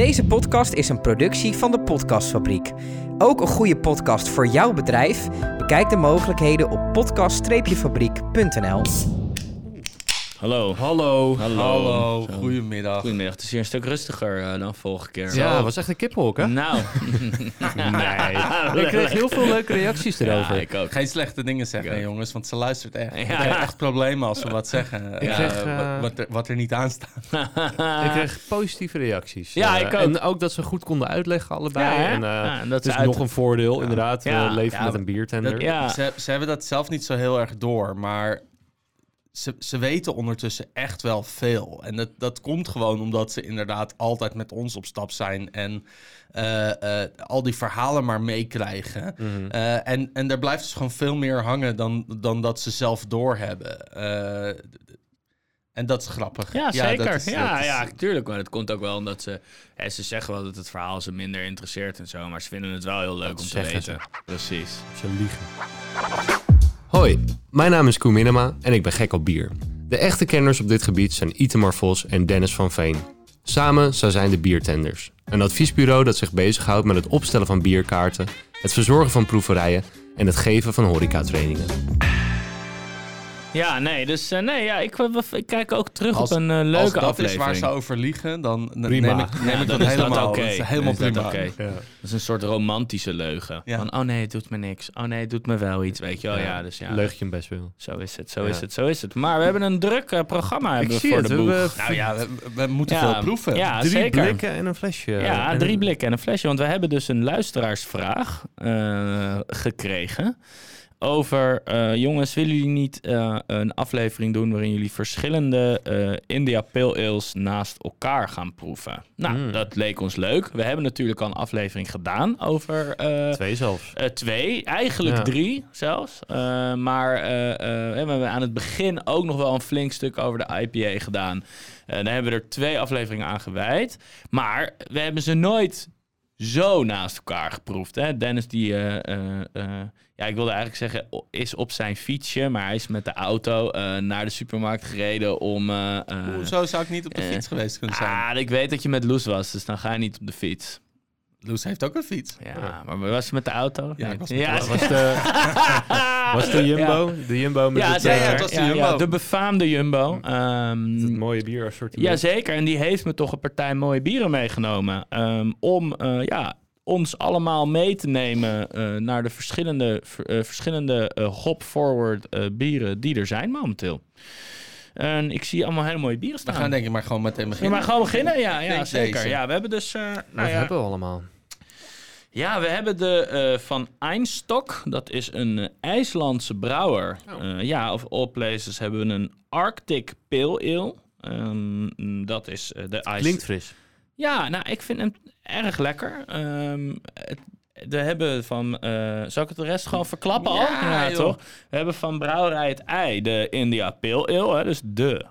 Deze podcast is een productie van de Podcastfabriek. Ook een goede podcast voor jouw bedrijf? Bekijk de mogelijkheden op podcast-fabriek.nl. Hallo. Hallo. Hallo. Zo. Goedemiddag. Goedemiddag. Het is hier een stuk rustiger eh, dan vorige keer. Ja, het was echt een kippenhok, hè? Nou. nee. Ik kreeg heel veel leuke reacties erover. Ja, ik ook. Geen slechte dingen zeggen, jongens, want ze luistert echt. Ja. Ik heb echt problemen als we wat zeggen. Ik eh, kreeg, wat- eh, wat, er, wat er niet aan staat. Ik kreeg positieve reacties. Ja, Eh, ik ook. En ook dat ze goed konden uitleggen, allebei. En, eh, Ja, en dat ze is uit- nog een voordeel, inderdaad. Leven Ja, met een biertender. dat- Ja. Ze, ze hebben dat zelf niet zo heel erg door, maar ze, ze weten ondertussen echt wel veel. En dat, dat komt gewoon omdat ze inderdaad altijd met ons op stap zijn en eh, eh, al die verhalen maar meekrijgen. Mhm. Eh, en, en daar blijft dus gewoon veel meer hangen dan, dan dat ze zelf doorhebben. Eh, en dat is grappig. Ja, dat zeker. is- ja, dat is- ja, tuurlijk. Maar het komt ook wel omdat ze... Hè, ze zeggen wel dat het verhaal ze minder interesseert en zo. Maar ze vinden het wel heel leuk Dat om te weten. Precies. Ze liegen. Hoi, mijn naam is Koen Minema en ik ben gek op bier. De echte kenners op dit gebied zijn Itemar Vos en Dennis van Veen. Samen zij zijn de Biertenders. Een adviesbureau dat zich bezighoudt met het opstellen van bierkaarten, het verzorgen van proeverijen en het geven van horecatrainingen. Ja, nee. Dus eh, nee, ja, ik, ik kijk ook terug Als- op een eh, Als leuke dat aflevering. is waar ze over liegen, dan Prima. neem ik, neem Ja, ik dan dat is dat helemaal. oké. Dat is helemaal Dan is dat prima. oké. Dat is een soort romantische leugen. Ja. Van, oh nee, het doet me niks. Oh nee, het doet me wel iets, weet je wel. Ja, dus ja. Leug je hem best wel. Zo is het, zo Ja. is het, zo is het. Maar we hebben een druk eh, programma hebben we voor het, de boeg. Nou ja, we, we moeten Ja, veel proeven. Ja, Drie zeker. blikken en een flesje. Ja, En drie blikken en een flesje. Want we hebben dus een luisteraarsvraag eh, gekregen. Over, eh, jongens, willen jullie niet eh, een aflevering doen waarin jullie verschillende eh, India Pale Ales naast elkaar gaan proeven? Nou, Mm. dat leek ons leuk. We hebben natuurlijk al een aflevering gedaan over Twee zelfs. twee, eigenlijk Ja. drie zelfs. Maar we hebben aan het begin ook nog wel een flink stuk over de IPA gedaan. Daar hebben we er twee afleveringen aan gewijd. Maar we hebben ze nooit zo naast elkaar geproefd. Hè? Dennis die... eh, eh, eh, ja, ik wilde eigenlijk zeggen, is op zijn fietsje, maar hij is met de auto naar de supermarkt gereden om... Hoezo zou ik niet op de fiets geweest kunnen zijn? ah, ik weet dat je met Loes was, dus dan ga je niet op de fiets. Loes heeft ook een fiets. Ja, maar was je met de auto? Ja, Nee. ik was ja, de Was de, was de Jumbo? De Jumbo met Ja, het, eh, ja, het was de Ja, Jumbo. ja, de befaamde Jumbo. Ehm, het mooie bierassortiment. Jazeker, en die heeft me toch een partij mooie bieren meegenomen. ehm, om eh, ja, ons allemaal mee te nemen eh, naar de verschillende, ver- verschillende hop-forward eh, bieren die er zijn momenteel. En ik zie allemaal hele mooie bieren We staan. gaan denk ik maar gewoon meteen Ja, beginnen. maar gewoon beginnen? Ja, ja zeker. deze. Ja, we hebben dus... eh, Wat nou ja, hebben we allemaal? ja, we hebben de eh, van Einstok. Dat is een eh, IJslandse brouwer. Oh. Eh, ja, of all places hebben we een Arctic Pale Ale. Ehm, dat is de ijs. Klinkt fris. Ja, nou, ik vind hem erg lekker. Ehm, het, we hebben van... eh zal ik het de rest gewoon verklappen al? Ja, toch? We hebben van Brouwerij het Ei de India Pale Ale. Hè, dus de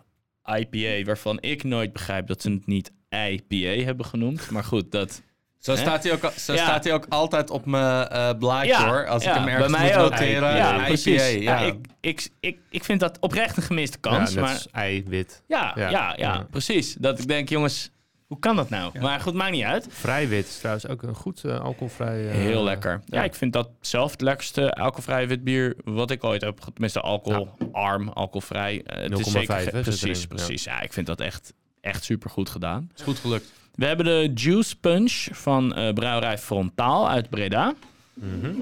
IPA, waarvan ik nooit begrijp dat ze het niet IPA hebben genoemd. Maar goed, dat... Zo, staat hij, ook, zo Ja. staat hij ook altijd op mijn eh, blaadje hoor. Als ik hem bij ergens mij moet ook. noteren. Ja, IPA, precies. ja. Ja, ik, ik, ik, ik vind dat oprecht een gemiste kans. ja, maar als ei, wit. ja, ja, Ja. ja, Ja. precies. Dat ik denk, jongens, hoe kan dat nou? Maar goed, maakt niet uit. Vrij wit is trouwens ook een goed eh, alcoholvrij... eh, Heel lekker. Ja, ja. ik vind dat zelf het lekkerste alcoholvrij witbier wat ik ooit heb. Tenminste, alcoholarm, alcoholvrij. Eh, het is 0,5 zeker, hè, precies, precies. Ja. ik vind dat echt, echt super goed gedaan. Is goed gelukt. We hebben de Juice Punch van Brouwerij Frontaal uit Breda.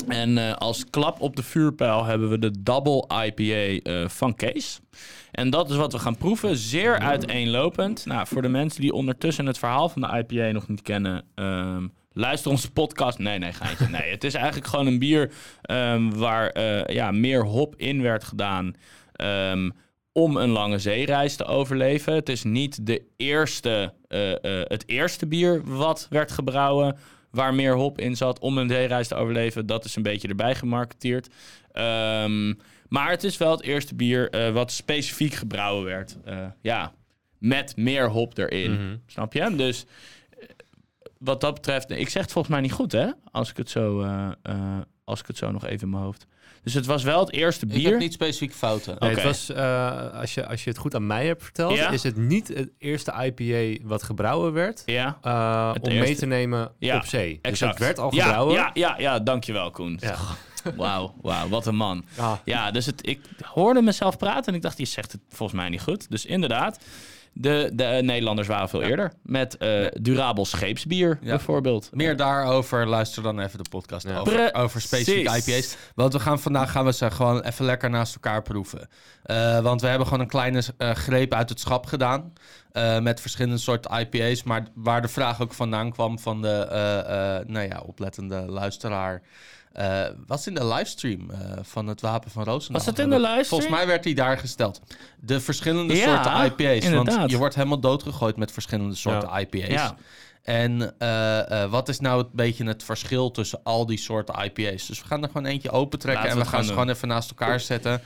En eh, als klap op de vuurpijl hebben we de Double IPA eh, van Kees. En dat is wat we gaan proeven. Zeer uiteenlopend. Nou, voor de mensen die ondertussen het verhaal van de IPA nog niet kennen... ehm, luister onze podcast. Nee, nee, geintje. Nee, het is eigenlijk gewoon een bier ehm, waar eh, ja, meer hop in werd gedaan... ehm, om een lange zeereis te overleven. Het is niet de eerste, het eerste bier wat werd gebrouwen waar meer hop in zat om een zeereis te overleven. Dat is een beetje erbij gemarketeerd. Ehm, maar het is wel het eerste bier eh, wat specifiek gebrouwen werd. Eh, ja, met meer hop erin. Mhm. Snap je? Dus eh, wat dat betreft, ik zeg het volgens mij niet goed, hè? Als ik het zo, Als ik het zo nog even in mijn hoofd. Dus het was wel het eerste Ik bier. heb niet specifiek fouten. Nee, Oké. het was, eh, als, je, als je het goed aan mij hebt verteld, Ja? is het niet het eerste IPA wat gebrouwen werd Ja, eh, om mee te nemen Ja, op zee. Dus exact. het werd al ja, gebrouwen. Ja, ja, ja, dankjewel Koen. Ja. Wauw, wauw, wat een man. Ah, Ja, dus het, ik hoorde mezelf praten en ik dacht, je zegt het volgens mij niet goed. Dus inderdaad, de, de eh, Nederlanders waren veel eerder. Met eh, durabel scheepsbier Ja. bijvoorbeeld. Meer daarover, luister dan even de podcast Ja. over, over specifieke. IPA's. Want we gaan vandaag gaan we ze gewoon even lekker naast elkaar proeven. Eh, want we hebben gewoon een kleine greep uit het schap gedaan. eh, met verschillende soorten IPA's. Maar waar de vraag ook vandaan kwam van de eh, eh, nou ja, oplettende luisteraar. Eh, was in de livestream eh, van het Wapen van Roosendaal. Was dat in de livestream? Volgens mij werd die daar gesteld. De verschillende Ja, soorten IPA's. inderdaad. Want je wordt helemaal doodgegooid met verschillende soorten IPA's. Ja, En eh, wat is nou het beetje het verschil tussen al die soorten IPA's? Dus we gaan er gewoon eentje opentrekken Laten en we gaan ze gewoon even naast elkaar zetten.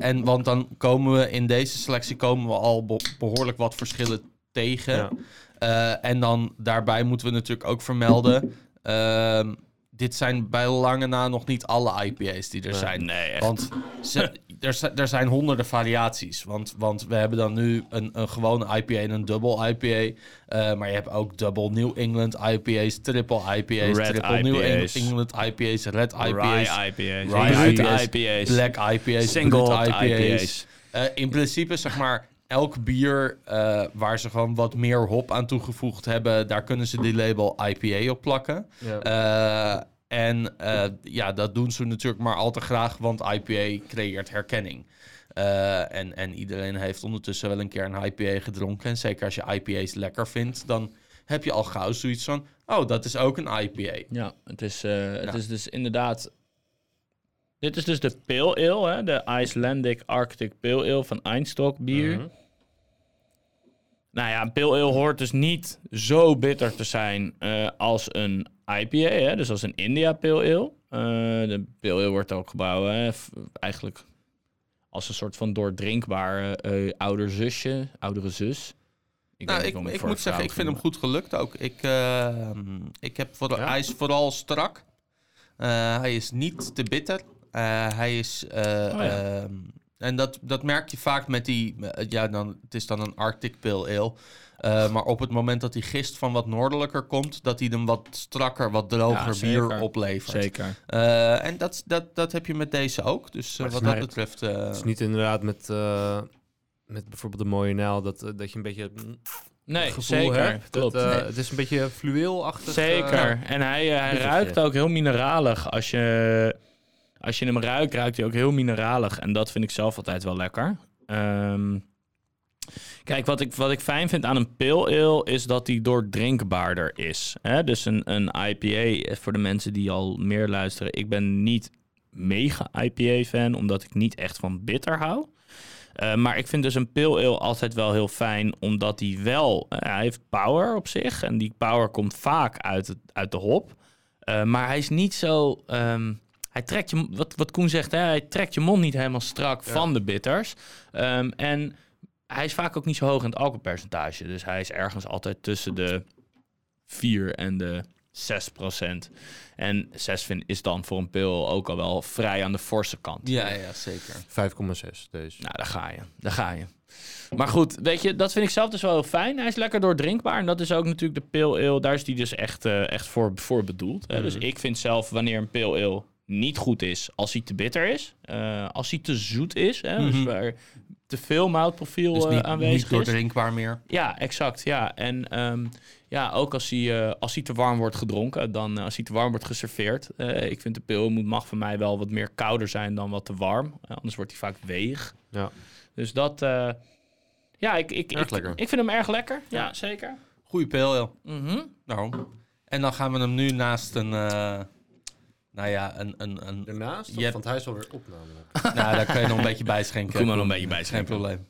En want dan komen we in deze selectie komen we al be- behoorlijk wat verschillen tegen. Ja. En dan daarbij moeten we natuurlijk ook vermelden. ehm, dit zijn bij lange na nog niet alle IPA's die er Nee. zijn. nee, echt. Want ze, er, er zijn honderden variaties. Want, want we hebben dan nu een, een gewone IPA en een double IPA. Eh, maar je hebt ook double New England IPA's, triple IPA's, Red triple New. England IPA's, red IPA's, Rye IPA's, Rye IPA's, IPA's, black IPA's, single IPA's. Eh, in principe, zeg maar, elk bier eh, waar ze gewoon wat meer hop aan toegevoegd hebben, daar kunnen ze die label IPA op plakken. ja. Eh, en eh, ja, dat doen ze natuurlijk maar al te graag, want IPA creëert herkenning. En, en iedereen heeft ondertussen wel een keer een IPA gedronken. En zeker als je IPA's lekker vindt, dan heb je al gauw zoiets van... Oh, dat is ook een IPA. Ja, het is, het Ja. is dus inderdaad... Dit is dus de Pale Ale, hè? de Icelandic Arctic Pale Ale van Einstock bier. Mhm. Nou ja, een Pale Ale hoort dus niet zo bitter te zijn eh, als een IPA, hè? dus als een India Pale Ale. Eh, de Pale Ale wordt ook gebouwd hè? eigenlijk als een soort van doordrinkbaar eh ouder zusje, oudere zus. Ik, nou, ik, ik moet zeggen, ik vind hem goed gelukt ook. Ik, eh, ik heb voor, Ja? Hij is vooral strak. Eh, hij is niet te bitter. Hij is... Oh ja. En dat, dat merk je vaak met die... eh, ja, dan, het is dan een Arctic Pale Ale. Eh, maar op het moment dat die gist van wat noordelijker komt... dat hij hem wat strakker, wat droger Ja, bier oplevert. Zeker. Eh, en dat, dat, dat heb je met deze ook. Dus wat dat betreft... eh, Het is niet inderdaad met, eh, met bijvoorbeeld de mooie naal dat, dat je een beetje Nee, gevoel zeker. hebt. Klopt. Dat, eh, Nee. Het is een beetje fluweelachtig. Zeker. en hij, hij ruikt ook heel mineralig. Als je, als je hem ruikt, ruikt hij ook heel mineralig. En dat vind ik zelf altijd wel lekker. Ehm, kijk, wat ik, wat ik fijn vind aan een pale ale is dat hij doordrinkbaarder is. Hè? Dus een, een IPA, voor de mensen die al meer luisteren. Ik ben niet mega IPA-fan, omdat ik niet echt van bitter hou. Eh, maar ik vind dus een pale ale altijd wel heel fijn, omdat hij wel... eh, hij heeft power op zich. En die power komt vaak uit, het, uit de hop. Eh, maar hij is niet zo... ehm, hij trekt je... Wat, wat Koen zegt, hè, hij trekt je mond niet helemaal strak Ja. van de bitters. Ehm, en hij is vaak ook niet zo hoog in het alcoholpercentage. Dus hij is ergens altijd tussen de 4 en de 6 procent. En 6 vind, is dan voor een pil ook al wel vrij aan de forse kant. ja, ja, zeker. 5,6 dus. Nou, daar ga je. Daar ga je. Maar goed, weet je, dat vind ik zelf dus wel heel fijn. Hij is lekker doordrinkbaar. En dat is ook natuurlijk de ale. Daar is die dus echt, eh, echt voor, voor bedoeld. Hè? Dus Mhm. ik vind zelf, wanneer een ale niet goed is, als hij te bitter is. eh, als hij te zoet is. Hè? Dus Mhm. waar te veel moutprofiel Dus eh, niet, aanwezig niet is. doordrinkbaar meer. Ja, exact. Ja, en ehm, ja, ook als hij, eh, als hij te warm wordt gedronken, dan als hij te warm wordt geserveerd. eh, ik vind de pil moet, mag voor mij wel wat meer kouder zijn dan wat te warm. Anders wordt hij vaak weeg. Ja. Dus dat, eh, ja, ik, ik, Erg ik, lekker. ik vind hem erg lekker. Ja, zeker. Goeie ale. Mhm. Daarom. En dan gaan we hem nu naast een... nou ja, een... een, een Daarnaast? Je hebt- Want hij is alweer op namelijk. nou, daar kun je nog een beetje bijschenken. Doe maar nog een beetje Geen bijschenken. probleem.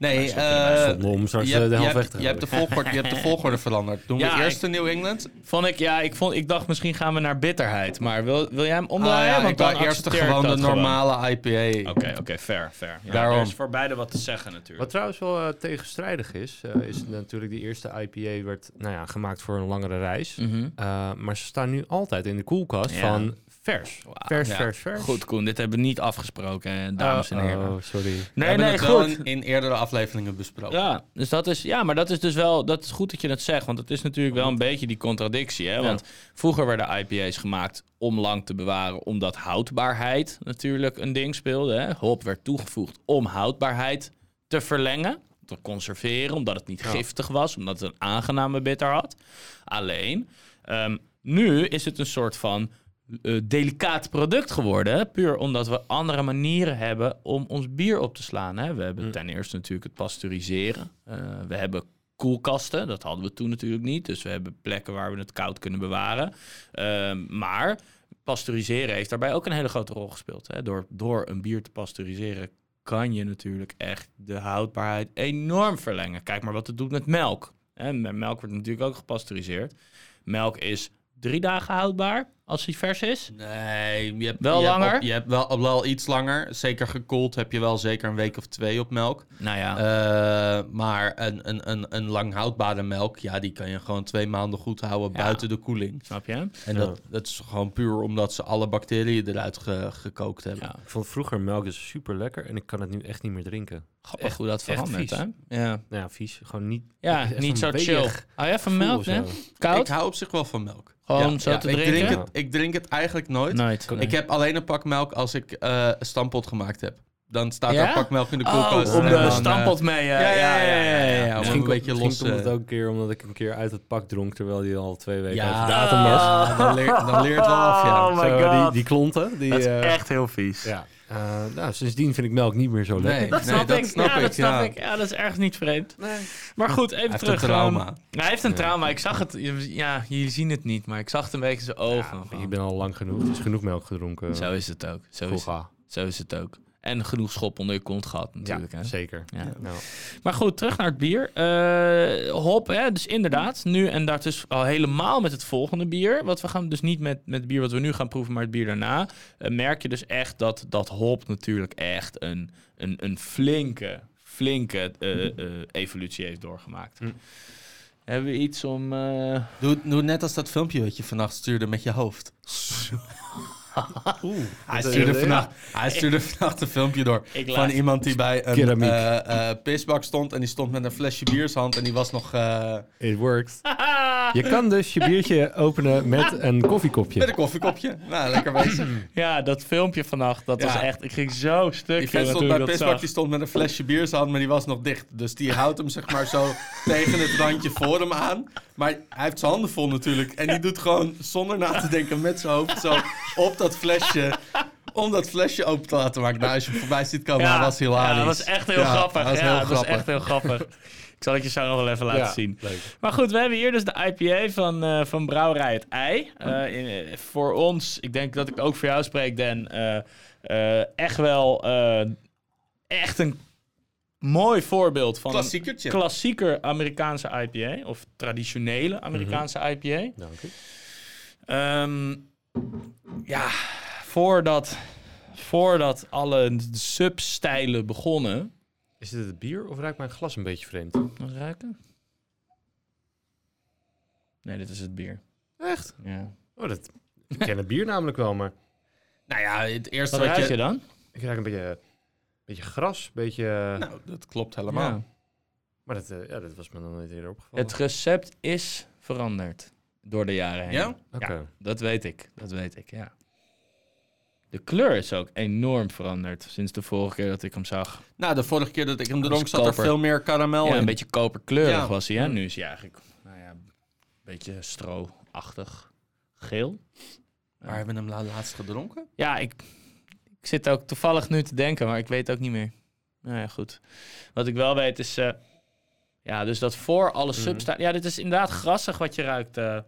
Nee, wij eh Om straks je, eh, hebt, de je, weg hebt, te je, hebt de volgorde, je hebt de volgorde veranderd. Doen Ja, we eerst de New England? Vond ik, ja, ik, vond, ik dacht misschien gaan we naar bitterheid. Maar wil, wil jij hem Ah, omdraaien? ja, Want ik dan eerst gewoon de gewoon. normale IPA. Oké, oké, fair, fair. Ja, Daarom. Er is voor beide wat te zeggen natuurlijk. Wat trouwens wel eh, tegenstrijdig is, eh, is natuurlijk die eerste IPA werd nou ja, gemaakt voor een langere reis. Mhm. Uh, maar ze staan nu altijd in de koelkast Ja. van Vers. Vers, ja. vers, vers. Goed, Koen, dit hebben we niet afgesproken, hè, dames en heren. Oh, sorry. We Nee, hebben nee, het goed. in, in eerdere afleveringen besproken. Ja, dus dat is, ja, maar dat is dus wel, dat is goed dat je het zegt, want het is natuurlijk wel een beetje die contradictie, hè? Want vroeger werden IPA's gemaakt om lang te bewaren, omdat houdbaarheid natuurlijk een ding speelde. Hè? Hop werd toegevoegd om houdbaarheid te verlengen, te conserveren, omdat het niet giftig was, omdat het een aangename bitter had. Alleen, ehm, nu is het een soort van eh, delicaat product geworden. Puur omdat we andere manieren hebben om ons bier op te slaan. Hè. We hebben ten eerste natuurlijk het pasteuriseren. Eh, we hebben koelkasten. Dat hadden we toen natuurlijk niet. Dus we hebben plekken waar we het koud kunnen bewaren. Ehm, maar pasteuriseren heeft daarbij ook een hele grote rol gespeeld. Hè. Door, door een bier te pasteuriseren kan je natuurlijk echt de houdbaarheid enorm verlengen. Kijk maar wat het doet met melk. Met melk wordt natuurlijk ook gepasteuriseerd. Melk is drie dagen houdbaar als hij vers is. Nee, je hebt Wel je hebt langer? op- je hebt wel, wel iets langer. Zeker gekoeld heb je wel zeker een week of twee op melk. Nou ja, Eh, maar een, een, een, een lang houdbare melk, ja, die kan je gewoon twee maanden goed houden Ja. buiten de koeling. snap je? En Ja. dat, dat is gewoon puur omdat ze alle bacteriën eruit ge- gekookt hebben. Ja. Ik vond vroeger melk dus super lekker en ik kan het nu echt niet meer drinken. Grappig Echt- hoe dat verandert, hè? Ja, Nou ja, vies. Gewoon niet... ja niet zo chill. Hou je van melk, hè? Koud? Ik hou op zich wel van melk. Gewoon zo te ik drinken? Drink het, ik drink het eigenlijk nooit. Nooit. Ik heb alleen een pak melk als ik eh, een stampot gemaakt heb. Dan staat Ja? er een pak melk in de Oh, koelkast. om en de dan, eh, stampot mee. ja, ja, ja, ja, ja, ja. ja. Om Misschien, een beetje misschien los, komt het eh, ook een keer omdat ik een keer uit het pak dronk terwijl die al twee weken Ja, datum was. ja, dan, leer, dan leert het wel af, ja. Oh my Zo, god. Die, die klonten. Die, dat is eh, echt heel vies. Ja. Eh, nou, sindsdien vind ik melk niet meer zo Nee. lekker. Dat Nee, snap dat ik. snap ja, ik, dat snap ja. ik. Ja, dat is ergens niet vreemd. Maar goed, even heeft terug. een trauma. ehm, hij heeft een trauma. Ik zag het. Ja, jullie zien het niet, maar ik zag het een beetje in zijn ogen. Ja, je bent al lang genoeg. Het is genoeg melk gedronken. Zo is het ook. Zo is, zo is het ook. En genoeg schop onder je kont gehad natuurlijk. Ja, hè? zeker. Ja. Maar goed, terug naar het bier. Eh, hop, hè, dus inderdaad. Nu en is al helemaal met het volgende bier. Wat we gaan dus niet met, met het bier wat we nu gaan proeven, maar het bier daarna. eh, merk je dus echt dat, dat hop natuurlijk echt een, een, een flinke, flinke eh, eh, evolutie heeft doorgemaakt. Hm. Hebben we iets om... eh, Doe, doe net als dat filmpje wat je vannacht stuurde met je hoofd. Hij stuurde, vannacht, hij stuurde vannacht een filmpje door van iemand die bij een eh, eh, pisbak stond. En die stond met een flesje bier in zijn hand en die was nog eh, it works. Je kan dus je biertje openen met een koffiekopje. met een koffiekopje. Nou, lekker bezig. ja, dat filmpje vannacht, dat Ja. was echt... Ik ging zo stuk. Die vent stond bij pisbak, die stond met een flesje bier in zijn hand, maar die was nog dicht. Dus die houdt hem zeg maar zo tegen het randje voor hem aan. Maar hij heeft zijn handen vol natuurlijk. En die doet gewoon zonder na te denken met zijn hoofd zo op dat flesje. Om dat flesje open te laten maken. Nou, als je voorbij ziet komen, hij was hilarisch. Ja, dat was echt heel Ja, grappig. dat was ja, heel dat was echt heel grappig. Ik zal het je zo nog wel even laten Ja, zien. leuk. Maar goed, we hebben hier dus de IPA van, eh, van Brouwerij het Ei. Eh, in- eh, voor ons, ik denk dat ik ook voor jou spreek, Dan, eh, eh, echt wel eh, echt een mooi voorbeeld van Klassiekertje. een klassieker Amerikaanse IPA. Of traditionele Amerikaanse IPA. Dank u. Ehm, ja, voordat, voordat alle substijlen begonnen. Is dit het bier of ruikt mijn glas een beetje vreemd? Wat ruiken? Nee, dit is het bier. Echt? Ja. Oh, dat, ik ken het bier namelijk wel, maar Nou ja, het eerste Wat wat, ruik je... je dan? ik ruik een beetje, beetje gras, een beetje... Nou, dat klopt helemaal. Ja. Maar dat, eh, ja, dat was me dan nooit eerder opgevallen. Het recept is veranderd door de jaren heen. Ja? Dat weet ik. Dat weet ik, ja. De kleur is ook enorm veranderd sinds de vorige keer dat ik hem zag. Nou, de vorige keer dat ik hem dronk, zat er veel meer karamel ja, in. een beetje koperkleurig Ja. was hij. Hè? Nu is hij eigenlijk nou ja, een beetje stro-achtig geel. Waar hebben we hem la- laatst gedronken? Ja, ik, ik zit ook toevallig nu te denken, maar ik weet ook niet meer. Nou ja, goed. Wat ik wel weet is... eh, ja, dus dat voor alle Mhm. substijlen... Ja, dit is inderdaad grassig wat je ruikt. eh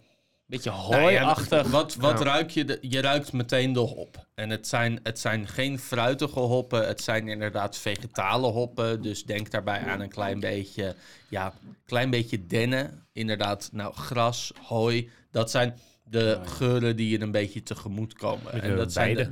beetje Nou ja, hooiachtig. wat wat Ja. ruik je? De, je ruikt meteen de hop. En het zijn, het zijn geen fruitige hoppen. Het zijn inderdaad vegetale hoppen. Dus denk daarbij aan een klein beetje, ja, klein beetje dennen. Inderdaad, nou, gras, hooi. Dat zijn de geuren die je een beetje tegemoet komen. En dat zijn de,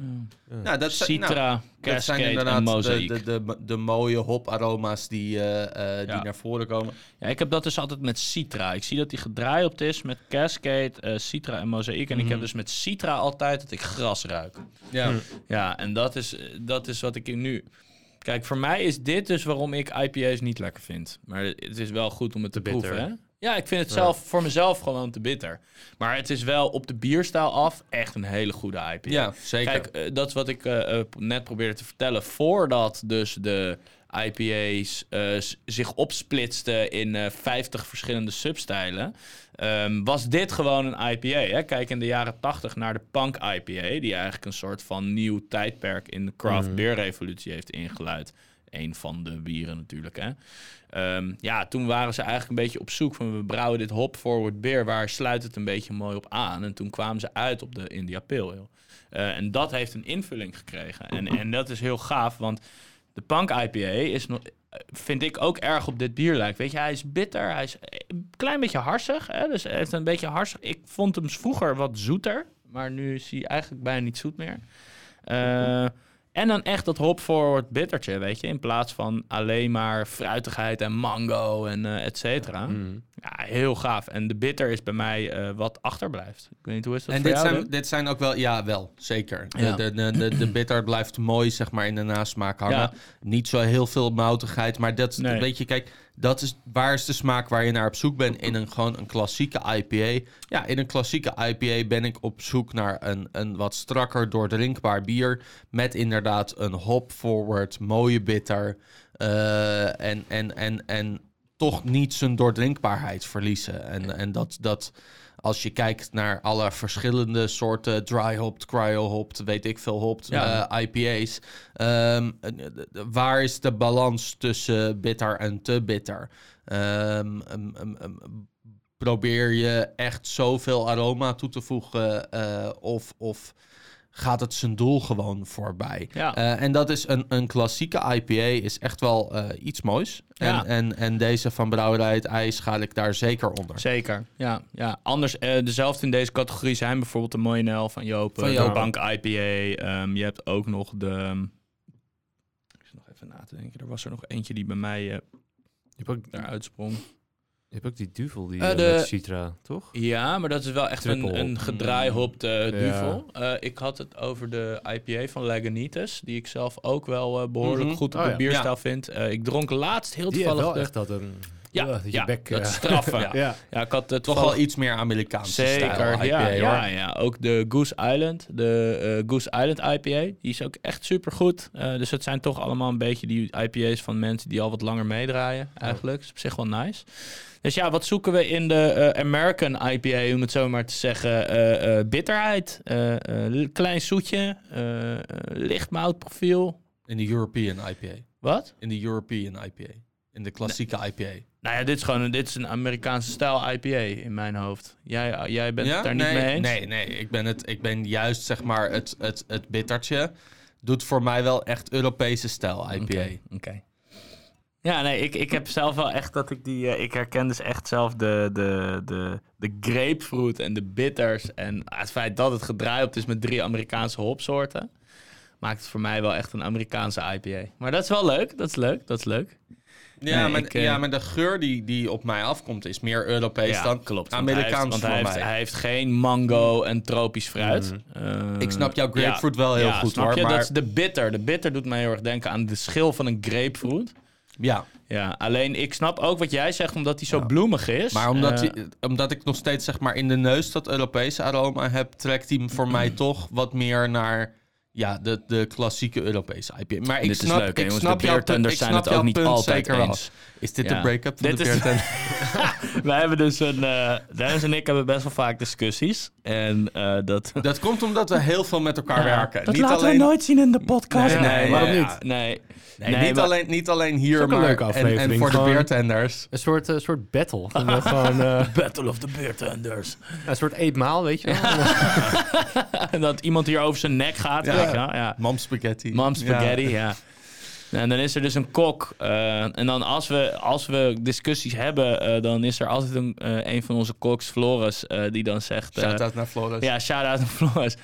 nou, dat zijn, nou, Citra, dat zijn Cascade en inderdaad de, de, de, de mooie hoparoma's die, eh, eh, die Ja. naar voren komen. Ja, ik heb dat dus altijd met Citra. Ik zie dat die gedraaid is met Cascade, eh, Citra en Mozaïek. En ik Mhm. heb dus met Citra altijd dat ik gras ruik. Ja. Ja, en dat is, dat is wat ik nu... Kijk, voor mij is dit dus waarom ik IPA's niet lekker vind. Maar het is wel goed om het te, Te bitter. proeven, hè? Ja, ik vind het zelf voor mezelf gewoon te bitter. Maar het is wel op de bierstijl af echt een hele goede IPA. ja, zeker. Kijk, eh, dat is wat ik eh, eh, net probeerde te vertellen. Voordat dus de IPA's zich opsplitsten in eh 50 verschillende substijlen, ehm, was dit gewoon een IPA. Hè? Kijk in de jaren 80 naar de Punk IPA, die eigenlijk een soort van nieuw tijdperk in de craft beer revolutie heeft ingeluid. Een van de bieren natuurlijk. Hè? Ehm, ja, toen waren ze eigenlijk een beetje op zoek van we brouwen dit hop forward beer, waar sluit het een beetje mooi op aan? En toen kwamen ze uit op de India Pale Ale. Eh, en dat heeft een invulling gekregen. En, en dat is heel gaaf, want de Punk IPA is nog, vind ik ook erg op dit bier lijkt. Weet je, hij is bitter, hij is een klein beetje harsig. Hè? Dus hij heeft een beetje harsig. Ik vond hem vroeger wat zoeter, maar nu is hij eigenlijk bijna niet zoet meer. Eh, en dan echt dat hop forward bittertje, weet je, in plaats van alleen maar fruitigheid en mango en eh et cetera. Mhm. Ja, heel gaaf. En de bitter is bij mij eh, wat achterblijft. Ik weet niet hoe is dat En voor dit jou, zijn, dit zijn ook wel, ja, wel, zeker. Ja. De, de, de, de bitter blijft mooi, zeg maar, in de nasmaak hangen. Ja. Niet zo heel veel moutigheid, maar dat, Nee. weet je, kijk, dat is, waar is de smaak waar je naar op zoek bent in een, gewoon een klassieke IPA? Ja, in een klassieke IPA ben ik op zoek naar een, een wat strakker doordrinkbaar bier met inderdaad een hop-forward, mooie bitter eh, en, en, en, en toch niet zijn doordrinkbaarheid verliezen. En, en dat, dat als je kijkt naar alle verschillende soorten dry hopped, cryo hopped, weet ik veel hopped Ja. eh, IPA's. ehm, eh, eh, waar is de balans tussen bitter en te bitter? Ehm, em, probeer je echt zoveel aroma toe te voegen eh, of, of gaat het zijn doel gewoon voorbij? Ja. Eh, en dat is een, een klassieke IPA, is echt wel eh, iets moois. Ja. En, en, en deze van Brouwerij het IJs ga ik daar zeker onder. Zeker, ja. ja. Anders, eh, dezelfde in deze categorie zijn bijvoorbeeld de Mooie Nel van Joop. Van Joop. De Bank IPA. ehm, je hebt ook nog de... ik zit nog even na te denken. Er was er nog eentje die bij mij eh hebt ook, daar uitsprong. Je hebt ook die duvel die de- met Citra, toch? Ja, maar dat is wel echt een, Triple. een gedraaihopt eh, Ja. duvel. Ik had het over de IPA van Lagunitas, die ik zelf ook wel eh, behoorlijk Mhm. goed op Oh de ja. bierstijl vind. Ik dronk laatst heel Die toevallig wel de... echt dat een... Ja, dat je ja, bek... dat eh, straffen. Ja. ik had uh, Toch wel iets meer Amerikaanse Zeker, stijl IPA, ja, hoor. ja, ja. Ook de Goose Island, de eh, Goose Island IPA, die is ook echt super goed. dus het zijn toch allemaal een beetje die IPA's van mensen die al wat langer meedraaien, eigenlijk. is op zich wel nice. Dus ja, wat zoeken we in de eh, American IPA, om het zo maar te zeggen? Eh, eh, bitterheid, eh, eh, klein zoetje, eh, eh, licht moutprofiel. In de European IPA. Wat? In de European IPA. In de klassieke IPA. Nou ja, dit is gewoon een, dit is een Amerikaanse stijl IPA in mijn hoofd. Jij, jij bent Ja? het daar nee, niet mee eens? Nee, nee. Ik ben, het, ik ben juist, zeg maar, het, het, het bittertje. Doet voor mij wel echt Europese stijl IPA. Oké. Ja, nee, ik, ik heb zelf wel echt dat ik die... eh, ik herken dus echt zelf de, de, de, de grapefruit en de bitters. En het feit dat het gedraaid is met drie Amerikaanse hopsoorten... maakt het voor mij wel echt een Amerikaanse IPA. Maar dat is wel leuk, dat is leuk, dat is leuk. Ja, Nee, maar, ik, eh, ja, maar de geur die, die op mij afkomt is meer Europees dan klopt. want Amerikaans hij heeft, want voor hij heeft, mij. hij heeft geen mango en tropisch fruit. Eh, Ik snap jouw grapefruit wel heel ja, goed, snap hoor, Je? maar- Dat is de bitter. De bitter doet mij heel erg denken aan de schil van een grapefruit. Ja, Ja, alleen ik snap ook wat jij zegt, omdat hij zo bloemig is. maar omdat, Eh, die- omdat ik nog steeds zeg maar in de neus dat Europese aroma heb, trekt hij voor mij toch wat meer naar ja, de, de klassieke Europese IPA. Maar ik Dit is snap, leuk, ik jongens. snap De jouw punt, beertenders ik zijn snap het ook jouw niet punt altijd zeker wel. eens. Is dit Ja. de break-up van Dit de is- beertender? Wij hebben dus een... eh Dennis en ik hebben best wel vaak discussies. En eh, dat... Dat komt omdat we heel veel met elkaar werken. Dat niet laten alleen, we nooit zien in de podcast. Nee, nee, waarom ja, niet? Nee. Nee, Nee, niet, maar- alleen, niet alleen hier, maar leuke en, en voor de beertenders. Een soort, eh, soort battle. Gewoon, gewoon, eh, Battle of the Beertenders. een soort eetmaal, weet je wel. en dat iemand hier over zijn nek gaat. Ja. ja. Mam spaghetti. Mom spaghetti, ja. En dan is er dus een kok. eh, en dan als we, als we discussies hebben, eh, dan is er altijd een, eh, een van onze koks, Floris, die dan zegt... Shout-out naar Floris. ja, shout-out aan Floris.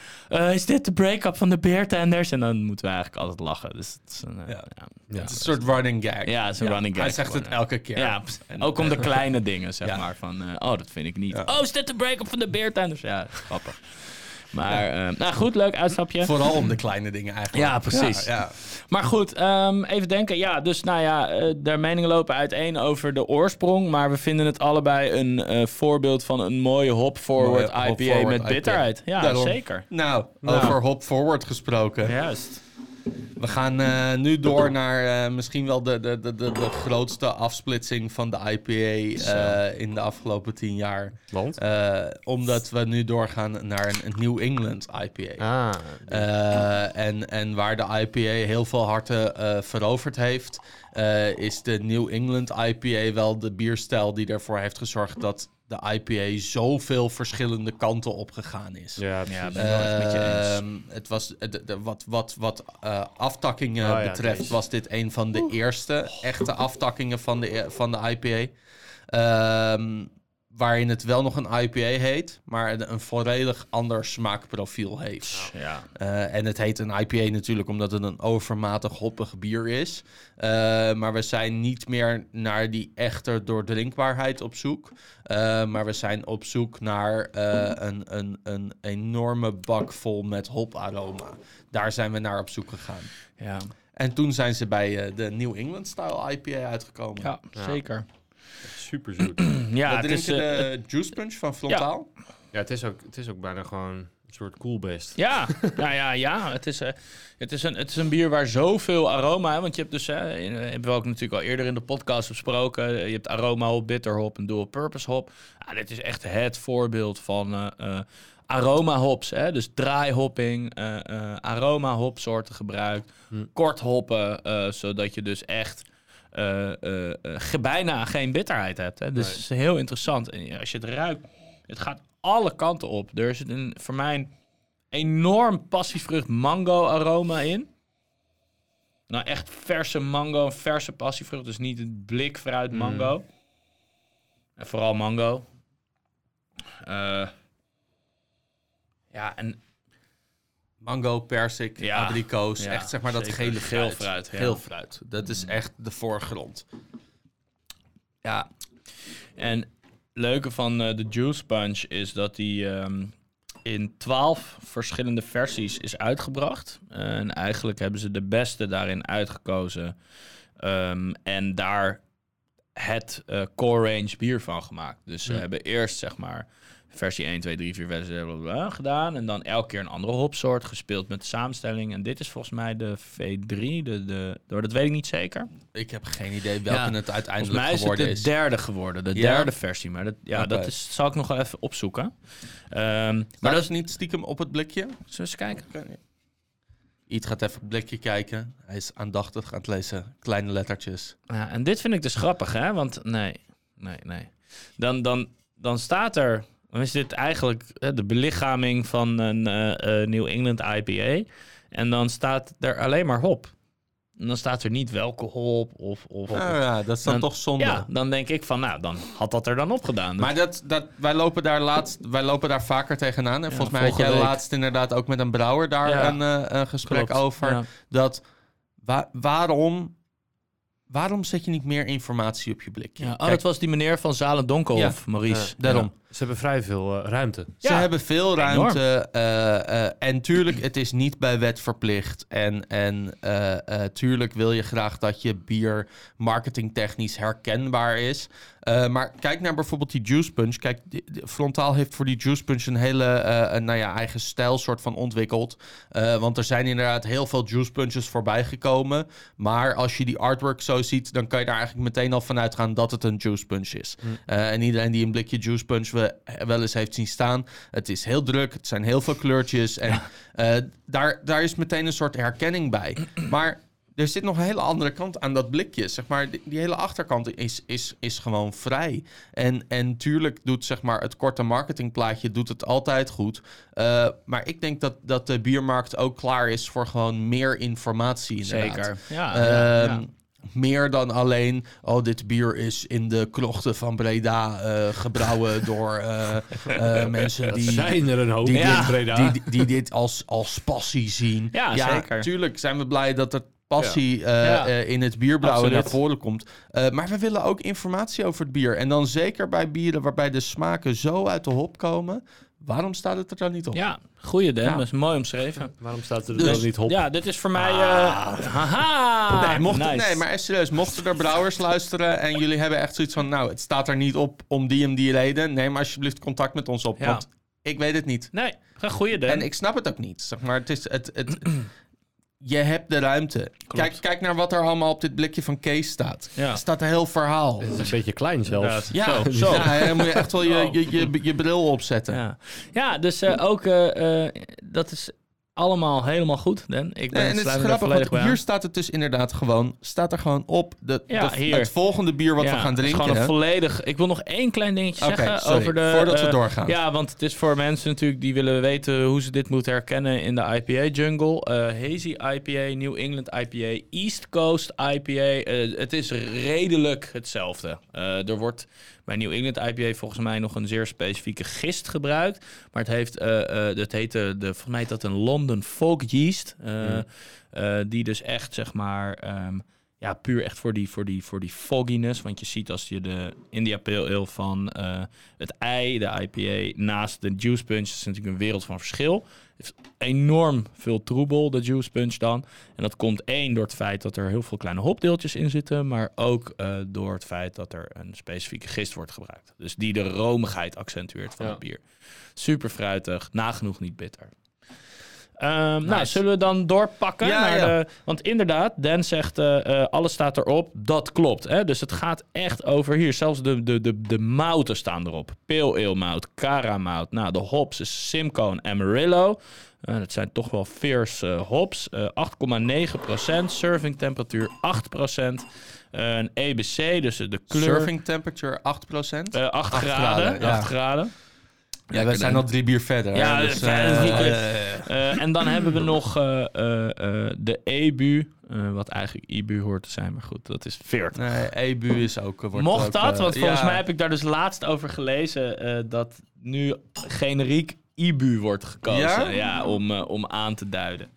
Is dit de break-up van de beertenders? En dan moeten we eigenlijk altijd lachen. Dus het is een, Ja. ja. Het is een soort running gag. Ja, het is een running gag Hij zegt het elke keer. Ja, En- ook om de kleine dingen, zeg maar. Van, oh, dat vind ik niet. Oh, is dit de break-up van de beertenders? Ja, grappig. Maar, eh, nou goed, leuk uitstapje. Vooral om de kleine dingen eigenlijk. Ja, precies. Ja, ja. Maar goed, ehm, even denken. Ja, dus nou ja, eh de meningen lopen uiteen over de oorsprong. Maar we vinden het allebei een eh, voorbeeld van een mooie hop-forward IPA hop-forward met IPA. bitterheid. Ja, Daarom. zeker. Nou, Nou. over Hop Forward gesproken. Juist. We gaan eh, nu door naar eh, misschien wel de, de, de, de, de grootste afsplitsing van de IPA eh, in de afgelopen tien jaar. Want? Omdat we nu doorgaan naar een, een New England IPA. Ah, en, en waar de IPA heel veel harten veroverd heeft, is de New England IPA wel de bierstijl die ervoor heeft gezorgd dat de IPA zoveel verschillende kanten op gegaan is. ja, Ja, ben ik met je eens. Ehm, het was, de, de- wat wat, wat eh, aftakkingen Oh betreft, was dit een van de eerste echte aftakkingen van de, van de IPA. Ehm, waarin het wel nog een IPA heet, maar een, een volledig ander smaakprofiel heeft. Ja. Eh, en het heet een IPA natuurlijk omdat het een overmatig hoppig bier is. Eh, maar we zijn niet meer naar die echte doordrinkbaarheid op zoek. Eh, maar we zijn op zoek naar eh, een, een, een enorme bak vol met hoparoma. Daar zijn we naar op zoek gegaan. Ja. En toen zijn ze bij de New England Style IPA uitgekomen. ja, zeker. Super zoet. Ja, we het is, drinken eh, de Juice Punch van Frontaal. ja, het is, ook, het is ook bijna gewoon een soort coolbest. Ja, nou ja, ja. Het is, eh, het, is een, het is een bier waar zoveel aroma... Hè, want je hebt dus... eh hebben we ook natuurlijk al eerder in de podcast besproken. Je hebt aroma hop, bitter hop en dual purpose hop. Ja, dit is echt het voorbeeld van... eh, eh, aroma hops, hè? dus draaihopping, eh eh aroma hopsoorten gebruikt, Hm. kort hoppen, eh, zodat je dus echt bijna geen bitterheid hebt. Hè? Dus Nee. is heel interessant. En als je het ruikt, het gaat alle kanten op. Er is een, voor mij een enorm passievrucht mango aroma in. Nou, echt verse mango, een verse passievrucht. Dus niet het blik fruit Mm. mango. En vooral mango. Eh, ja, en Mango, persik, Ja, abrikoos. ja, echt zeg maar dat zeker. gele Geel fruit. fruit, ja. Geel fruit. Dat is echt de voorgrond. Ja, en het leuke van eh, de Juice Punch is dat die ehm, in twaalf verschillende versies is uitgebracht. en eigenlijk hebben ze de beste daarin uitgekozen. Ehm, en daar het eh, core range bier van gemaakt. Dus ze Ja. hebben eerst zeg maar versie 1, 2, 3, 4 versie gedaan. En dan elke keer een andere hopsoort gespeeld met de samenstelling. En dit is volgens mij de V3. De, de, door dat weet ik niet zeker. Ik heb geen idee welke Ja, het uiteindelijk mij is het geworden de is. derde geworden, de Ja? derde versie. Maar dat, ja, dat is, zal ik nog wel even opzoeken. Ehm, Maar dat is niet stiekem op het blikje. Zullen we eens kijken? Iet gaat even op het blikje kijken. Hij is aandachtig aan het lezen. Kleine lettertjes. Ja, en dit vind ik dus grappig, hè? Want nee, nee, nee. Dan, dan, dan staat er... Dan is dit eigenlijk de belichaming van een eh, eh, New England IPA. En dan staat er alleen maar hop. En dan staat er niet welke hop of... of Nou ja, dat is dan, Dan- toch zonde. ja, dan denk ik van, nou, dan had dat er dan opgedaan. Maar dat, dat, wij, lopen daar laatst, wij lopen daar vaker tegenaan. En volgens mij had jij week. laatst inderdaad ook met een brouwer daar Ja. een, eh, een gesprek Klopt, over. ja. Dat wa- waarom, waarom zet je niet meer informatie op je blikje? Ja, oh, Kijk, dat was die meneer van Zalendonkelhof, Maurice. Ja. daarom. Ze hebben vrij veel eh, ruimte. Ze Ja, hebben veel ruimte. eh, eh, en tuurlijk, het is niet bij wet verplicht. En, en eh, eh, tuurlijk wil je graag dat je bier marketingtechnisch herkenbaar is. Eh, maar kijk naar bijvoorbeeld die Juice Punch. Kijk, die- die- Frontaal heeft voor die Juice Punch een hele eh, een, nou ja, eigen stijl soort van ontwikkeld. Eh, want er zijn inderdaad heel veel Juice Punches voorbij gekomen. Maar als je die artwork zo ziet, dan kan je daar eigenlijk meteen al vanuit gaan dat het een Juice Punch is. Eh, en iedereen die een blikje Juice Punch we, wel eens heeft zien staan, het is heel druk, het zijn heel veel kleurtjes. En eh, daar, daar is meteen een soort herkenning bij. Maar er zit nog een hele andere kant aan dat blikje. Zeg maar, die, die hele achterkant is, is, is gewoon vrij. En, en tuurlijk doet zeg maar, het korte marketingplaatje doet het altijd goed. Uh, maar ik denk dat, dat de biermarkt ook klaar is voor gewoon meer informatie. Inderdaad. Zeker. Ja, Ehm, ja, ja. Meer dan alleen, oh, dit bier is in de krochten van Breda eh, gebrouwen door eh, eh, mensen die, zijn er een hoop die, Ja. Breda. die, die, die dit als, als passie zien. Ja, zeker. Tuurlijk zijn we blij dat er passie eh, Ja. eh, in het bierbrouwen naar voren komt. Eh, maar we willen ook informatie over het bier. En dan zeker bij bieren waarbij de smaken zo uit de hop komen. Waarom staat het er dan niet op? ja, goeie Ja. dat is mooi omschreven. Waarom staat er Dus- dan niet hop? Ja, dit is voor mij... eh haha! Nee, mocht, nice. nee, maar echt serieus, mochten er brouwers luisteren en jullie hebben echt zoiets van, nou, het staat er niet op om die en die reden, neem alsjeblieft contact met ons op, Ja. want ik weet het niet. Nee, een goede Dan. En ik snap het ook niet. Zeg maar, het is het, het, je hebt de ruimte. Kijk, kijk naar wat er allemaal op dit blikje van Kees staat. Ja. Er staat een heel verhaal. Het is een beetje klein zelfs. Ja, zo. Ja, dan moet je echt wel je, je, je, je bril opzetten. Ja, ja dus eh, ook eh, eh, dat is allemaal helemaal goed, Dan. Ik ben Nee, en het is grappig, want hier aan. staat het dus inderdaad gewoon, staat er gewoon op de, Ja, de- hier. het volgende bier wat Ja, we gaan drinken. gewoon een volledig... Ik wil nog één klein dingetje zeggen sorry, over de... voordat we eh, doorgaan. Ja, want het is voor mensen natuurlijk die willen weten hoe ze dit moeten herkennen in de IPA-jungle. Eh, hazy IPA, New England IPA, East Coast IPA. Eh, het is redelijk hetzelfde. Er wordt bij New England IPA volgens mij nog een zeer specifieke gist gebruikt. Maar het heeft, eh, eh, dat heet de, volgens mij heet dat een London Folk Yeast. eh, eh, die dus echt, zeg maar... ehm, ja, puur echt voor die, voor, die, voor die fogginess. Want je ziet als je de India Pale Ale van eh, het ei, de IPA, naast de juice punch... is natuurlijk een wereld van verschil. Heeft enorm veel troebel, de juice punch dan. En dat komt één door het feit dat er heel veel kleine hopdeeltjes in zitten... maar ook eh, door het feit dat er een specifieke gist wordt gebruikt. Dus die de romigheid accentueert van Ja. het bier. Super fruitig, nagenoeg niet bitter. Ehm, Nou, zullen we dan doorpakken? Ja, naar ja. De, want inderdaad, Dan zegt, eh, eh, alles staat erop. Dat klopt. Hè? Dus het gaat echt over hier. Zelfs de, de, de, de mouten staan erop. Pale Ale mout, Cara mout. Nou, de hops is Simcoe en Amarillo. Eh, dat zijn toch wel fierce hops. Eh 8,9%. Serving temperatuur 8%. Eh, een EBC, dus de kleur... Serving temperature 8%. eh 8 Acht graden. graden, ja. 8 graden. Ja, we zijn al drie bier verder. Ja, hè, dus, Eh, en dan hebben we nog de EBU, wat eigenlijk IBU hoort te zijn, maar goed, dat is 40. Nee, EBU is ook... Wordt Mocht ook, dat, want volgens mij heb ik daar dus laatst over gelezen dat nu generiek IBU wordt gekozen Ja? ja? om, om aan te duiden.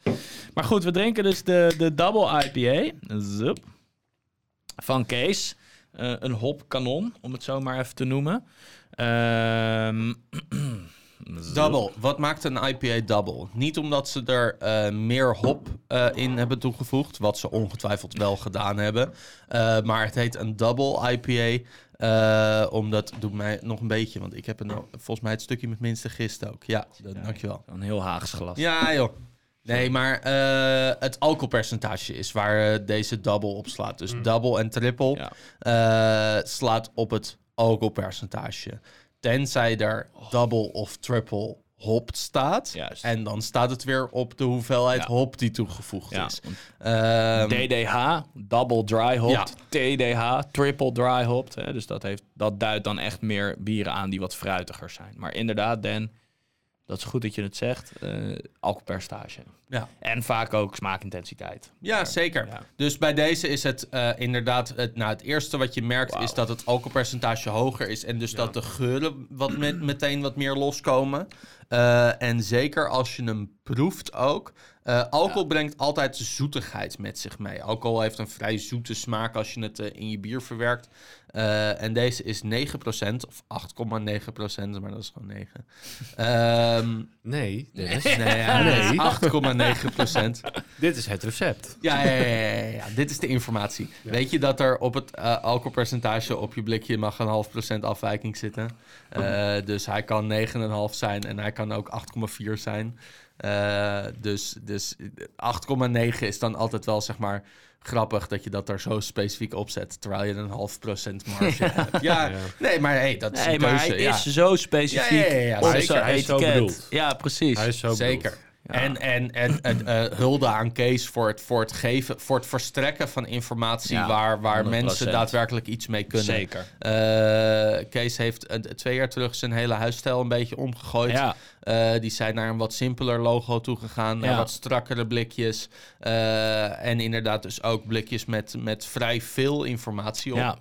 Maar goed, we drinken dus de, de Double IPA Zup, van Kees. Eh, een hopkanon, om het zo maar even te noemen. Ehm. Double. Wat maakt een IPA double? Niet omdat ze er eh, meer hop eh, in hebben toegevoegd, wat ze ongetwijfeld wel gedaan hebben. Eh, maar het heet een double IPA. eh, omdat doet mij nog een beetje, want ik heb een, volgens mij het stukje met minste gist ook. Ja, dat, dankjewel. Een heel Haags glas. Ja, joh. Nee, maar eh, het alcoholpercentage is waar deze double op slaat. Dus double en triple Ja. eh, slaat op het alcoholpercentage. Tenzij er double of triple hop staat. Juist. En dan staat het weer op de hoeveelheid Ja. hop die toegevoegd Ja, is. Ehm, DDH, double dry. Ja. TDH, triple dry. Hè? Dus dat, heeft, dat duidt dan echt meer bieren aan die wat fruitiger zijn. Maar inderdaad, Dan, dat is goed dat je het zegt. eh alcoholpercentage. ja. En vaak ook smaakintensiteit. Ja, zeker. ja. Dus bij deze is het eh, inderdaad... Het, nou, het eerste wat je merkt is dat het alcoholpercentage hoger is... en dus dat de geuren wat met, meteen wat meer loskomen. Eh, en zeker als je hem proeft ook... eh, alcohol brengt altijd zoetigheid met zich mee. Alcohol heeft een vrij zoete smaak als je het eh, in je bier verwerkt. Eh, en deze is 9% of 8,9%, maar dat is gewoon 9. Ehm Nee, Dennis. nee, ja, Nee. 8,9%. Dit is het recept. Ja, ja, ja, ja, dit is de informatie. Weet je dat er op het alcoholpercentage op je blikje mag een half procent afwijking zitten? Eh, dus hij kan 9,5 zijn en hij kan ook 8,4 zijn. Eh, dus dus 8,9 is dan altijd wel zeg maar grappig dat je dat er zo specifiek opzet, terwijl je een half procent marge hebt. Ja, Ja. nee, maar hey, dat is Nee, een maar keuze. hij ja. is zo specifiek Ja, ja, ja, ja, op zeker. zijn Hij is zo bedoeld. Ja, precies. Hij is zo Zeker. bedoeld. En, en, en, en, eh, hulde aan Kees voor het, voor het geven, voor het verstrekken van informatie Ja, waar, waar 100%. mensen daadwerkelijk iets mee kunnen. Zeker. Eh, Kees heeft eh, twee jaar terug zijn hele huisstijl een beetje omgegooid. Ja, die zijn naar een wat simpeler logo toegegaan, naar Ja. wat strakkere blikjes. En inderdaad dus ook blikjes met, met vrij veel informatie op.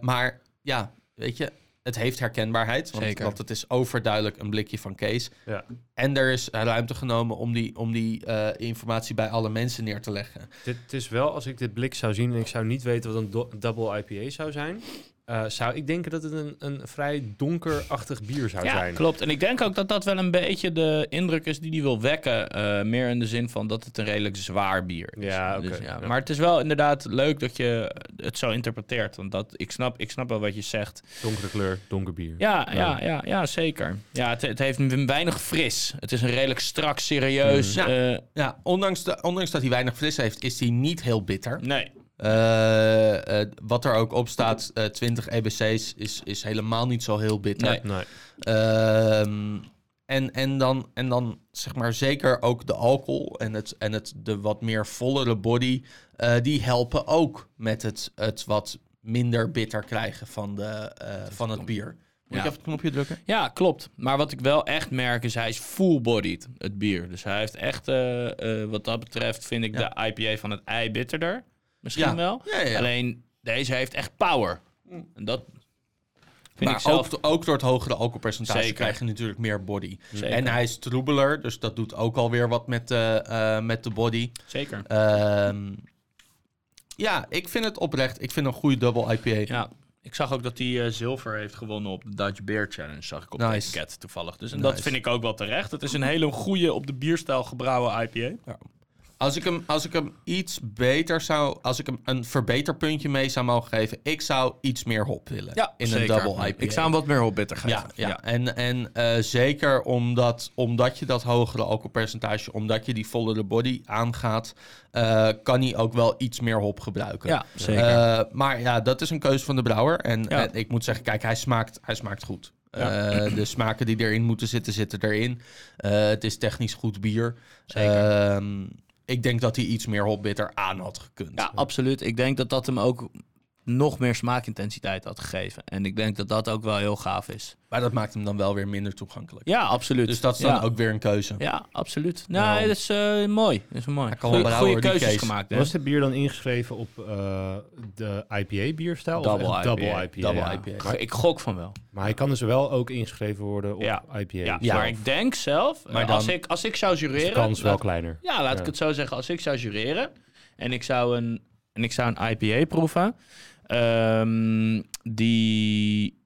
maar ja, weet je, het heeft herkenbaarheid. Want, Zeker. want het is overduidelijk een blikje van Kees. Ja. En er is ruimte genomen om die, om die eh, informatie bij alle mensen neer te leggen. Dit het is wel, als ik dit blik zou zien en ik zou niet weten wat een do- double IPA zou zijn, eh, zou ik denken dat het een, een vrij donkerachtig bier zou ja zijn. klopt. En ik denk ook dat dat wel een beetje de indruk is die hij wil wekken. eh, meer in de zin van dat het een redelijk zwaar bier is. Ja, oké, Dus ja. ja. Maar het is wel inderdaad leuk dat je het zo interpreteert. Want dat, ik, snap, ik snap wel wat je zegt. Donkere kleur, donker bier. Ja, Ja. ja, ja, ja, zeker. Ja, het, het heeft een weinig fris. Het is een redelijk strak, serieus. Eh, Ja, ondanks, de, ondanks dat hij weinig fris heeft, is hij niet heel bitter. nee, Eh, eh, wat er ook op staat, eh 20 EBC's, is, is helemaal niet zo heel bitter. Nee. Nee. Ehm, en, en, dan, en dan zeg maar zeker ook de alcohol en, het, en het, de wat meer vollere body, eh, die helpen ook met het, het wat minder bitter krijgen van, de, eh, van het bier. Moet Ja. ik even het knopje drukken? Ja, klopt. Maar wat ik wel echt merk is, hij is full-bodied, het bier. Dus hij heeft echt, eh, eh, wat dat betreft, vind ik Ja. de IPA van het ei bitterder. Misschien Ja. wel. Ja, ja, ja. Alleen, deze heeft echt power. En dat vind maar ik zelf... ook, ook door het hogere alcoholpercentage Zeker. krijg je natuurlijk meer body. Zeker. En hij is troebeler, dus dat doet ook alweer wat met, de eh, met de body. Zeker. Ehm, ja, ik vind het oprecht. Ik vind een goede double IPA. Ja. Ik zag ook dat hij eh, zilver heeft gewonnen op de Dutch Beer Challenge. Zag ik op de Nice. etiket toevallig. Dus en Nice. dat vind ik ook wel terecht. Het is een hele goede op de bierstijl gebrouwen IPA. Als ik, hem, als ik hem iets beter zou... Als ik hem een verbeterpuntje mee zou mogen geven... Ik zou iets meer hop willen in een double IPA. Ik zou hem wat meer op bitter geven. Ja, ja. en, en eh, zeker omdat, omdat je dat hogere alcoholpercentage... omdat je die vollere body aangaat... eh, kan hij ook wel iets meer hop gebruiken. Ja, zeker. Eh, maar ja, dat is een keuze van de brouwer. En, Ja. en ik moet zeggen, kijk, hij smaakt, hij smaakt goed. Ja. De smaken die erin moeten zitten, zitten erin. Het is technisch goed bier. Zeker. Ehm, ik denk dat hij iets meer hopbitter aan had gekund. Ja, absoluut. Ik denk dat dat hem ook nog meer smaakintensiteit had gegeven. En ik denk dat dat ook wel heel gaaf is. Maar dat maakt hem dan wel weer minder toegankelijk. Ja, absoluut. Dus dat is dan ja. ook weer een keuze. Ja, absoluut. Nou, Nou. dat is eh, mooi. Dat is mooi. Goeie, brouwen, goede keuzes gemaakt. Hè? Was dit bier dan ingeschreven op eh, de IPA-bierstijl? Double of IPA. double IPA? Double Ja. IPA. Maar, Ik gok van wel. maar hij kan dus wel ook ingeschreven worden op Ja. IPA. Ja, Ja. maar ik denk zelf, Maar maar dan- als, ik, als ik zou Dus de jureren... kans wel laat- kleiner. Ja, laat Ja. ik het zo zeggen. Als ik zou jureren en ik zou een, en ik zou een IPA proeven... ehm, die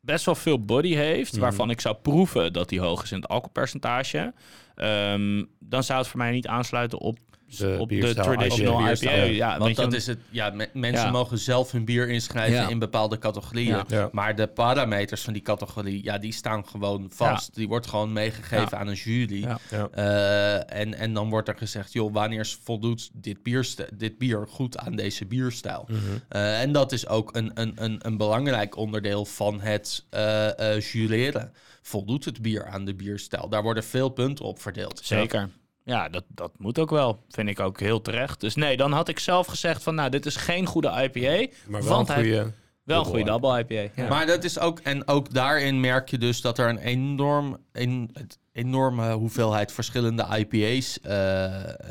best wel veel body heeft... Mhm. waarvan ik zou proeven dat die hoog is in het alcoholpercentage... ehm, dan zou het voor mij niet aansluiten op, De op de bierstijl traditional IPA. IPA. bierstijl. Ja, Want dat is het. Ja, me- mensen Ja. mogen zelf hun bier inschrijven Ja. in bepaalde categorieën. Ja. Ja. Maar de parameters van die categorie, ja, die staan gewoon vast. Die wordt gewoon meegegeven Ja. aan een jury. Ja. Ja. Eh, en, en dan wordt er gezegd, joh, wanneer voldoet dit, bierste- dit bier goed aan deze bierstijl? Mhm. Eh, en dat is ook een, een, een, een belangrijk onderdeel van het eh eh, jureren. Voldoet het bier aan de bierstijl? Daar worden veel punten op verdeeld. Zeker. Ja, dat, dat moet ook wel. Vind ik ook heel terecht. Dus nee, dan had ik zelf gezegd van... nou, dit is geen goede IPA. Maar wel want een hij- goede... Wel een goede double IPA. Ja. Maar dat is ook, en ook daarin merk je dus dat er een enorm, een, het enorme hoeveelheid verschillende IPA's eh,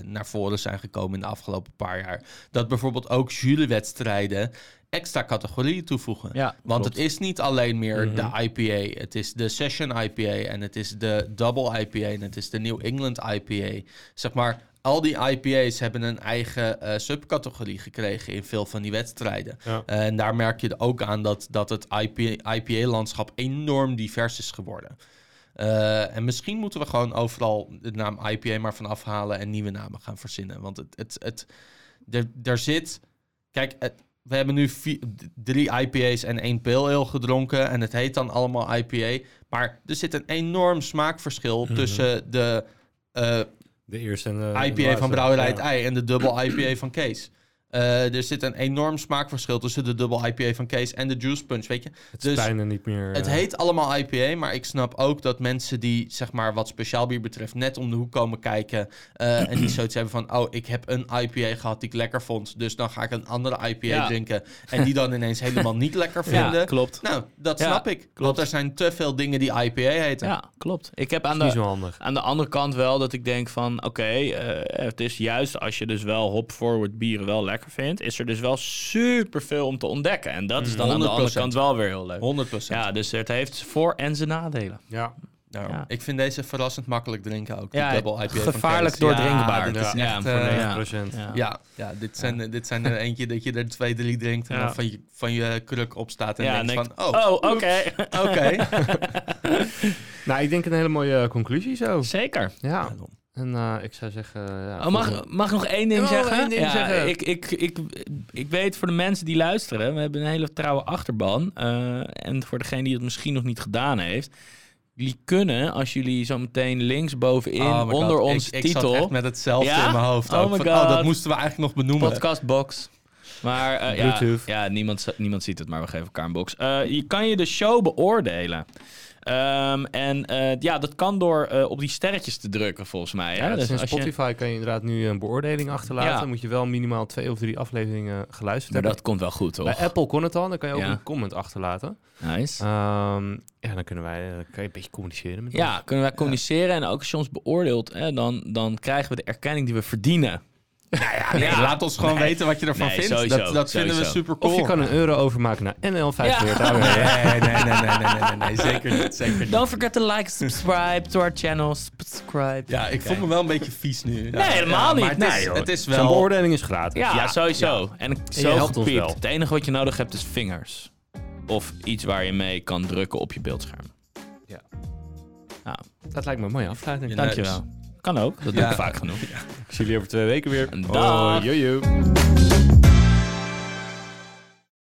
naar voren zijn gekomen in de afgelopen paar jaar. Dat bijvoorbeeld ook jurywedstrijden extra categorieën toevoegen. Ja, Want klopt. het is niet alleen meer Mhm. de IPA, het is de Session IPA en het is de Double IPA en het is de New England IPA. Zeg maar, al die IPA's hebben een eigen eh, subcategorie gekregen in veel van die wedstrijden. Ja. En daar merk je ook aan dat, dat het IPA-landschap enorm divers is geworden. Eh, en misschien moeten we gewoon overal de naam IPA maar van afhalen en nieuwe namen gaan verzinnen. Want het, het, het, er, er zit. Kijk, het- we hebben nu vier- drie IPA's en één pale ale gedronken. En het heet dan allemaal IPA. Maar er zit een enorm smaakverschil Mhm. tussen de eh, De eerste en IPA van Brouwerij Het Ja. Ei en de dubbel IPA van Kees. Eh, er zit een enorm smaakverschil tussen de dubbel IPA van Kees en de Juice Punch, weet je. Het is Dus bijna niet meer... het eh, heet allemaal IPA, maar ik snap ook dat mensen die, zeg maar, wat speciaal bier betreft, net om de hoek komen kijken eh, en die zoiets hebben van, oh, ik heb een IPA gehad die ik lekker vond, dus dan ga ik een andere IPA Ja. drinken en die dan ineens helemaal niet lekker vinden. Ja, klopt. Nou, dat Ja, snap ik. Want er zijn te veel dingen die IPA heten. Ja, klopt. Ik heb aan de, aan de andere kant wel dat ik denk van... oké, het is juist als je dus wel hop-forward bieren wel lekker vindt... is er dus wel superveel om te ontdekken. En dat is dan aan de andere 100%. kant wel weer heel leuk. 100% Ja, dus het heeft voor- en zijn nadelen. Ja. Nou, Ja. Ik vind deze verrassend makkelijk drinken ook. Die Ja, double IPA van gevaarlijk doordrinkbaar. Ja, dit is Ja, echt... voor eh, de- Ja. Ja. 9%. Ja. Ja, ja dit, zijn, dit zijn er eentje dat je er twee, drie drinkt en Ja. dan van je, van je kruk opstaat en Ja, denkt en van, oh, oh, oké. oké. Nou, ik denk een hele mooie conclusie zo. Zeker. Ja. En eh, ik zou zeggen... ja, Oh, mag, mag ik nog één ding Ja, zeggen? één ding ja, zeggen. Ik, ik, ik, ik weet voor de mensen die luisteren, we hebben een hele trouwe achterban. eh, en voor degene die het misschien nog niet gedaan heeft. Jullie kunnen, als jullie zo meteen linksbovenin Oh onder God, ons ik, ik titel... zat echt met hetzelfde Ja? in mijn hoofd. Oh ook. my Van, God. dat moesten we eigenlijk nog benoemen. Podcastbox. Maar eh, ja, niemand, niemand ziet het, maar we geven elkaar een box. Eh, je kan je de show beoordelen. Ehm, en eh, ja, dat kan door eh, op die sterretjes te drukken, volgens mij. Ja, Hè? dus in je- Spotify kan je inderdaad nu een beoordeling achterlaten. Ja. Dan moet je wel minimaal twee of drie afleveringen geluisterd maar hebben. dat komt wel goed, toch? Bij Apple kon het al, dan kan je ook Ja. een comment achterlaten. Nice. Ehm, ja, dan kunnen wij eh, kan je een beetje communiceren met ons. Ja, kunnen wij communiceren en ook als je ons beoordeelt, hè, dan, dan krijgen we de erkenning die we verdienen. Nee, laat ons gewoon weten wat je ervan Nee, vindt. sowieso, dat dat vinden we super cool. Of je kan een euro overmaken naar NL5 Ja. Nee, nee, nee, nee, nee, nee, nee, nee, zeker niet, zeker niet. Don't forget to like, subscribe to our channel. Subscribe. Ja, ik voel me wel een beetje vies nu. Nee, helemaal niet. Maar het is, Nee, joh. het is Zo'n wel... beoordeling is gratis. Ja, sowieso. En zo helpt ons gepiept. wel. Het enige wat je nodig hebt is vingers. Of iets waar je mee kan drukken op je beeldscherm. Dat lijkt me een mooie afsluiting. Ja, Dankjewel. Kan ook, dat doe ik vaak genoeg. Ik zie jullie over twee weken weer. Dag. Oh.